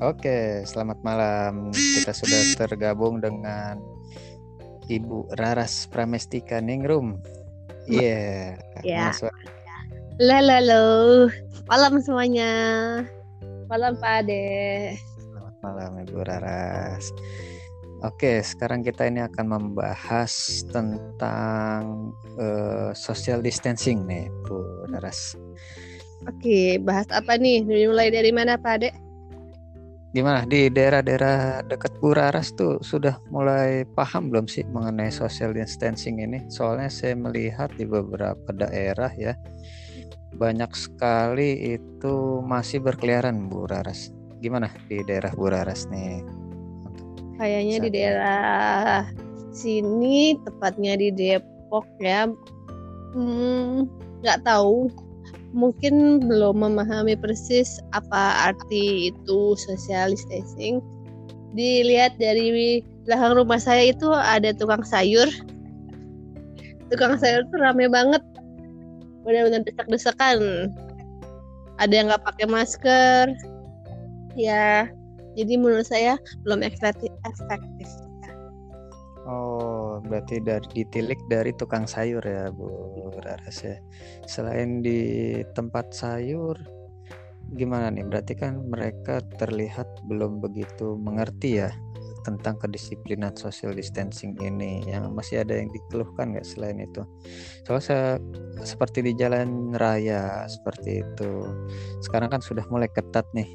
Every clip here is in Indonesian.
Oke, selamat malam. Kita sudah tergabung dengan Ibu Raras Pramestika Ningrum. Iya. Ya. Mas Wa- Lalo, malam semuanya. Malam Pak Ade. Selamat malam Ibu Raras. Oke, sekarang kita ini akan membahas tentang eh, social distancing nih, Bu Raras. Oke, bahas apa nih? Mulai dari mana Pak Ade? Gimana di daerah-daerah dekat Bu Raras tuh sudah mulai paham belum sih mengenai social distancing ini? Soalnya saya melihat di beberapa daerah ya banyak sekali itu masih berkeliaran Bu Raras. Gimana di daerah Bu Raras nih? Kayaknya di daerah sini, tepatnya di Depok ya. Hmm, nggak tahu. Mungkin belum memahami persis apa arti itu social distancing. Dilihat dari belakang rumah saya itu ada tukang sayur. Tukang sayur tuh rame banget. Benar-benar desak-desakan. Ada yang nggak pakai masker. Ya, jadi menurut saya belum efektif. Oh, berarti dari ditilik dari tukang sayur ya, Bu Raras ya. Selain di tempat sayur, gimana nih? Berarti kan mereka terlihat belum begitu mengerti ya tentang kedisiplinan social distancing ini. Yang masih ada yang dikeluhkan nggak selain itu? Soalnya saya, seperti di jalan raya seperti itu. Sekarang kan sudah mulai ketat nih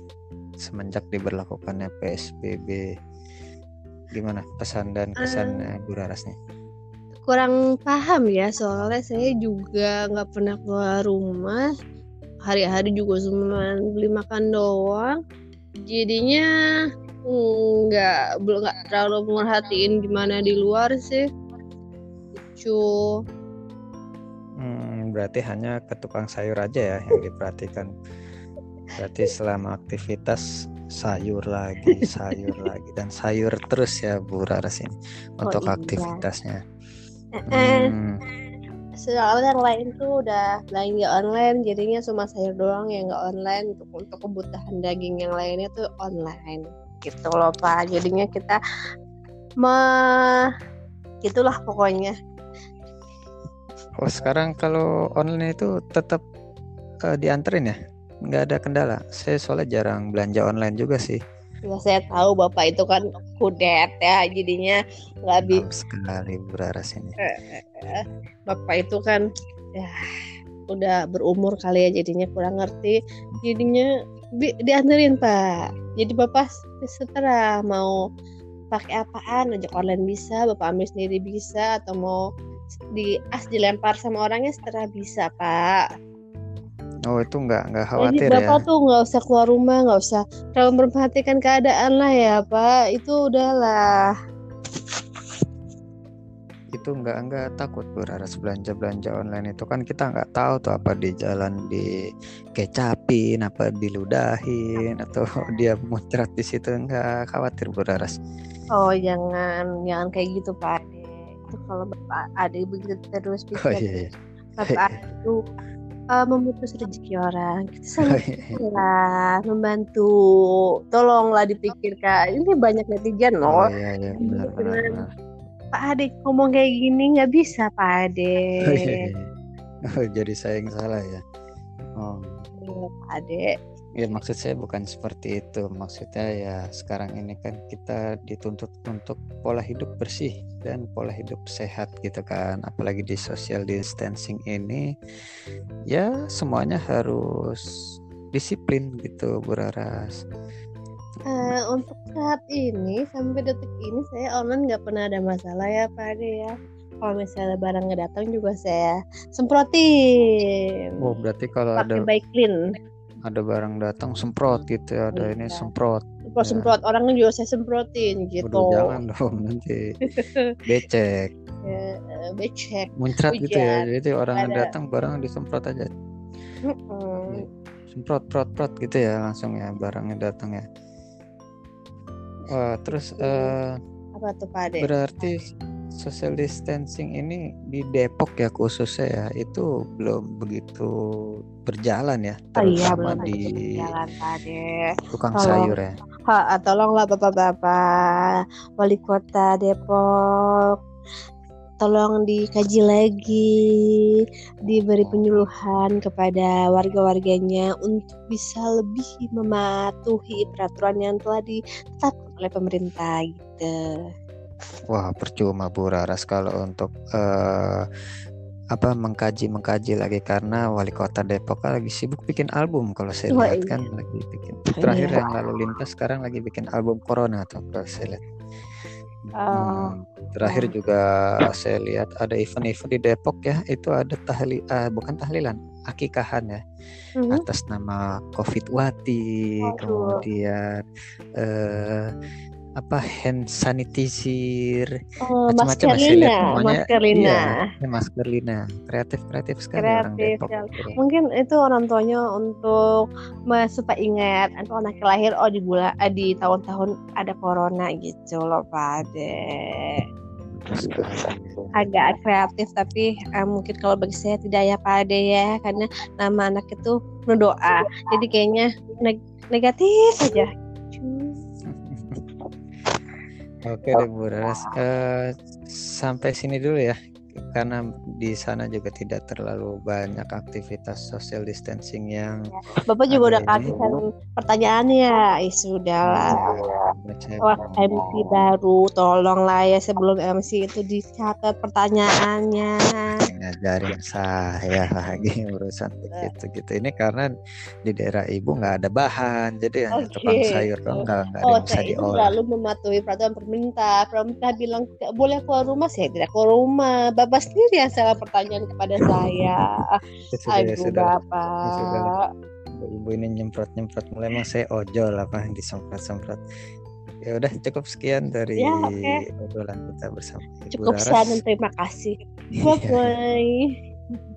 semenjak diberlakukannya PSBB. Gimana pesan dan kesannya Bu Raras nih? Kurang paham ya, soalnya saya juga nggak pernah keluar rumah. Hari-hari juga cuma beli makan doang. Jadinya nggak belum nggak terlalu merhatiin gimana di luar sih. Lucu. Hmm, berarti hanya ke tukang sayur aja ya yang diperhatikan. Berarti selama aktivitas sayur lagi, sayur lagi dan sayur terus ya Bu Raras ini untuk iya. aktivitasnya. Hmm, soalnya yang lain tuh udah belanja online, jadinya cuma sayur doang yang nggak online untuk untuk kebutuhan daging yang lainnya tuh online gitu loh pak. Jadinya kita me gitulah pokoknya. oh sekarang kalau online itu tetap eh, dianterin ya? Nggak ada kendala. Saya soalnya jarang belanja online juga sih. Ya saya tahu bapak itu kan kudet ya, jadinya nggak bi Paham sekali Bu Raras ini. bapak itu kan ya udah berumur kali ya jadinya kurang ngerti jadinya bi- dianterin pak jadi bapak setelah mau pakai apaan ojek online bisa bapak ambil sendiri bisa atau mau di as dilempar sama orangnya setelah bisa pak Oh itu nggak nggak jadi khawatir ya? bapak tuh nggak usah keluar rumah nggak usah terlalu memperhatikan keadaan lah ya pak. Itu udahlah. Itu nggak nggak takut Bu Raras belanja belanja online itu. Kan kita nggak tahu tuh apa di jalan di kecapin apa diludahin atau dia muncrat di situ. Nggak khawatir Bu Raras Oh jangan jangan kayak gitu Pak Ade. Itu kalau Bapak Ade begitu terus bisa oh iya iya. Bapak Ade itu uh, memutus rezeki orang. Kita oh, sama iya. membantu. Tolonglah dipikirkan. Ini banyak netizen oh loh. iya iya benar benar, Benar. benar. Pak Ade ngomong kayak gini nggak bisa Pak Ade. Oh, iya, iya. Oh, jadi saya yang salah ya oh Iya, Pak Ade. Ya maksud saya bukan seperti itu maksudnya ya sekarang ini kan kita dituntut untuk pola hidup bersih dan pola hidup sehat gitu kan apalagi di social distancing ini ya semuanya harus disiplin gitu Bu Raras Eh, untuk saat ini sampai detik ini saya online nggak pernah ada masalah ya Pak Ade ya. Kalau misalnya barang nggak datang juga saya semprotin. oh berarti kalau ada pakai baik clean ada barang datang semprot gitu ya ada ini Iya. semprot. Semprot semprot? Orang juga saya semprotin gitu. Waduh, jangan dong nanti becek. Ya, eh, becek. Muncrat gitu ya jadi orang Ada. datang barang disemprot aja. Mm-mm. semprot prot prot gitu ya langsung ya barangnya datang ya. Wah terus eh, apa tuh pak Ade berarti social distancing ini di Depok ya khususnya ya itu belum begitu berjalan ya Oh iya, terutama di berjalan tukang Kalau- sayur ya. Ha, tolonglah bapak-bapak wali kota Depok, tolong dikaji lagi, diberi penyuluhan kepada warga-warganya untuk bisa lebih mematuhi peraturan yang telah ditetapkan oleh pemerintah gitu. Wah percuma Bu Raras kalau untuk eh, apa mengkaji mengkaji lagi karena wali kota Depok kan lagi sibuk bikin album kalau saya lihat iya. kan lagi bikin terakhir Iya. yang lalu lintas sekarang lagi bikin album Corona tuh kalau saya lihat. Oh. Hmm, terakhir juga saya lihat ada event-event di Depok ya itu ada tahli eh, bukan tahlilan akikahan ya Mhm. atas nama Covid Wati kemudian eh, apa hand sanitizer Oh, macam-macam masker saya lihat Lina, semuanya masker Lina. iya masker Lina kreatif kreatif sekali orang Kreatif Depok sekali. gitu. Mungkin itu orang tuanya untuk supaya ingat atau anak lahir oh di bulan eh, di tahun-tahun ada corona gitu loh Pade. Agak kreatif tapi eh, mungkin kalau bagi saya tidak ya Pade ya karena nama anak itu penuh doa. Jadi kayaknya neg- negatif saja. Oke deh Bu Raras. Eh, sampai sini dulu ya karena di sana juga tidak terlalu banyak aktivitas social distancing yang Bapak juga udah ini. kehabisan pertanyaannya. Ya sudahlah. Saya Wah, MC baru, tolonglah ya sebelum MC itu dicatat pertanyaannya. Ngajarin saya lagi urusan begitu gitu ini karena di daerah ibu nggak ada bahan jadi hanya Oke. tukang sayur dong nggak nggak Oh, bisa itu diolah selalu mematuhi peraturan pemerintah. Pemerintah bilang tidak boleh keluar rumah, saya tidak keluar rumah. Bapak sendiri yang salah pertanyaan kepada saya. Ya sudah, ya Aduh, sudah. Bapak. Sudah. ibu ini nyemprot nyemprot mulai emang saya ojol apa disemprot semprot ya udah cukup sekian dari Ya, oke. obrolan kita bersama Ibu Cukup Laras. dan terima kasih. Iya. Bye-bye.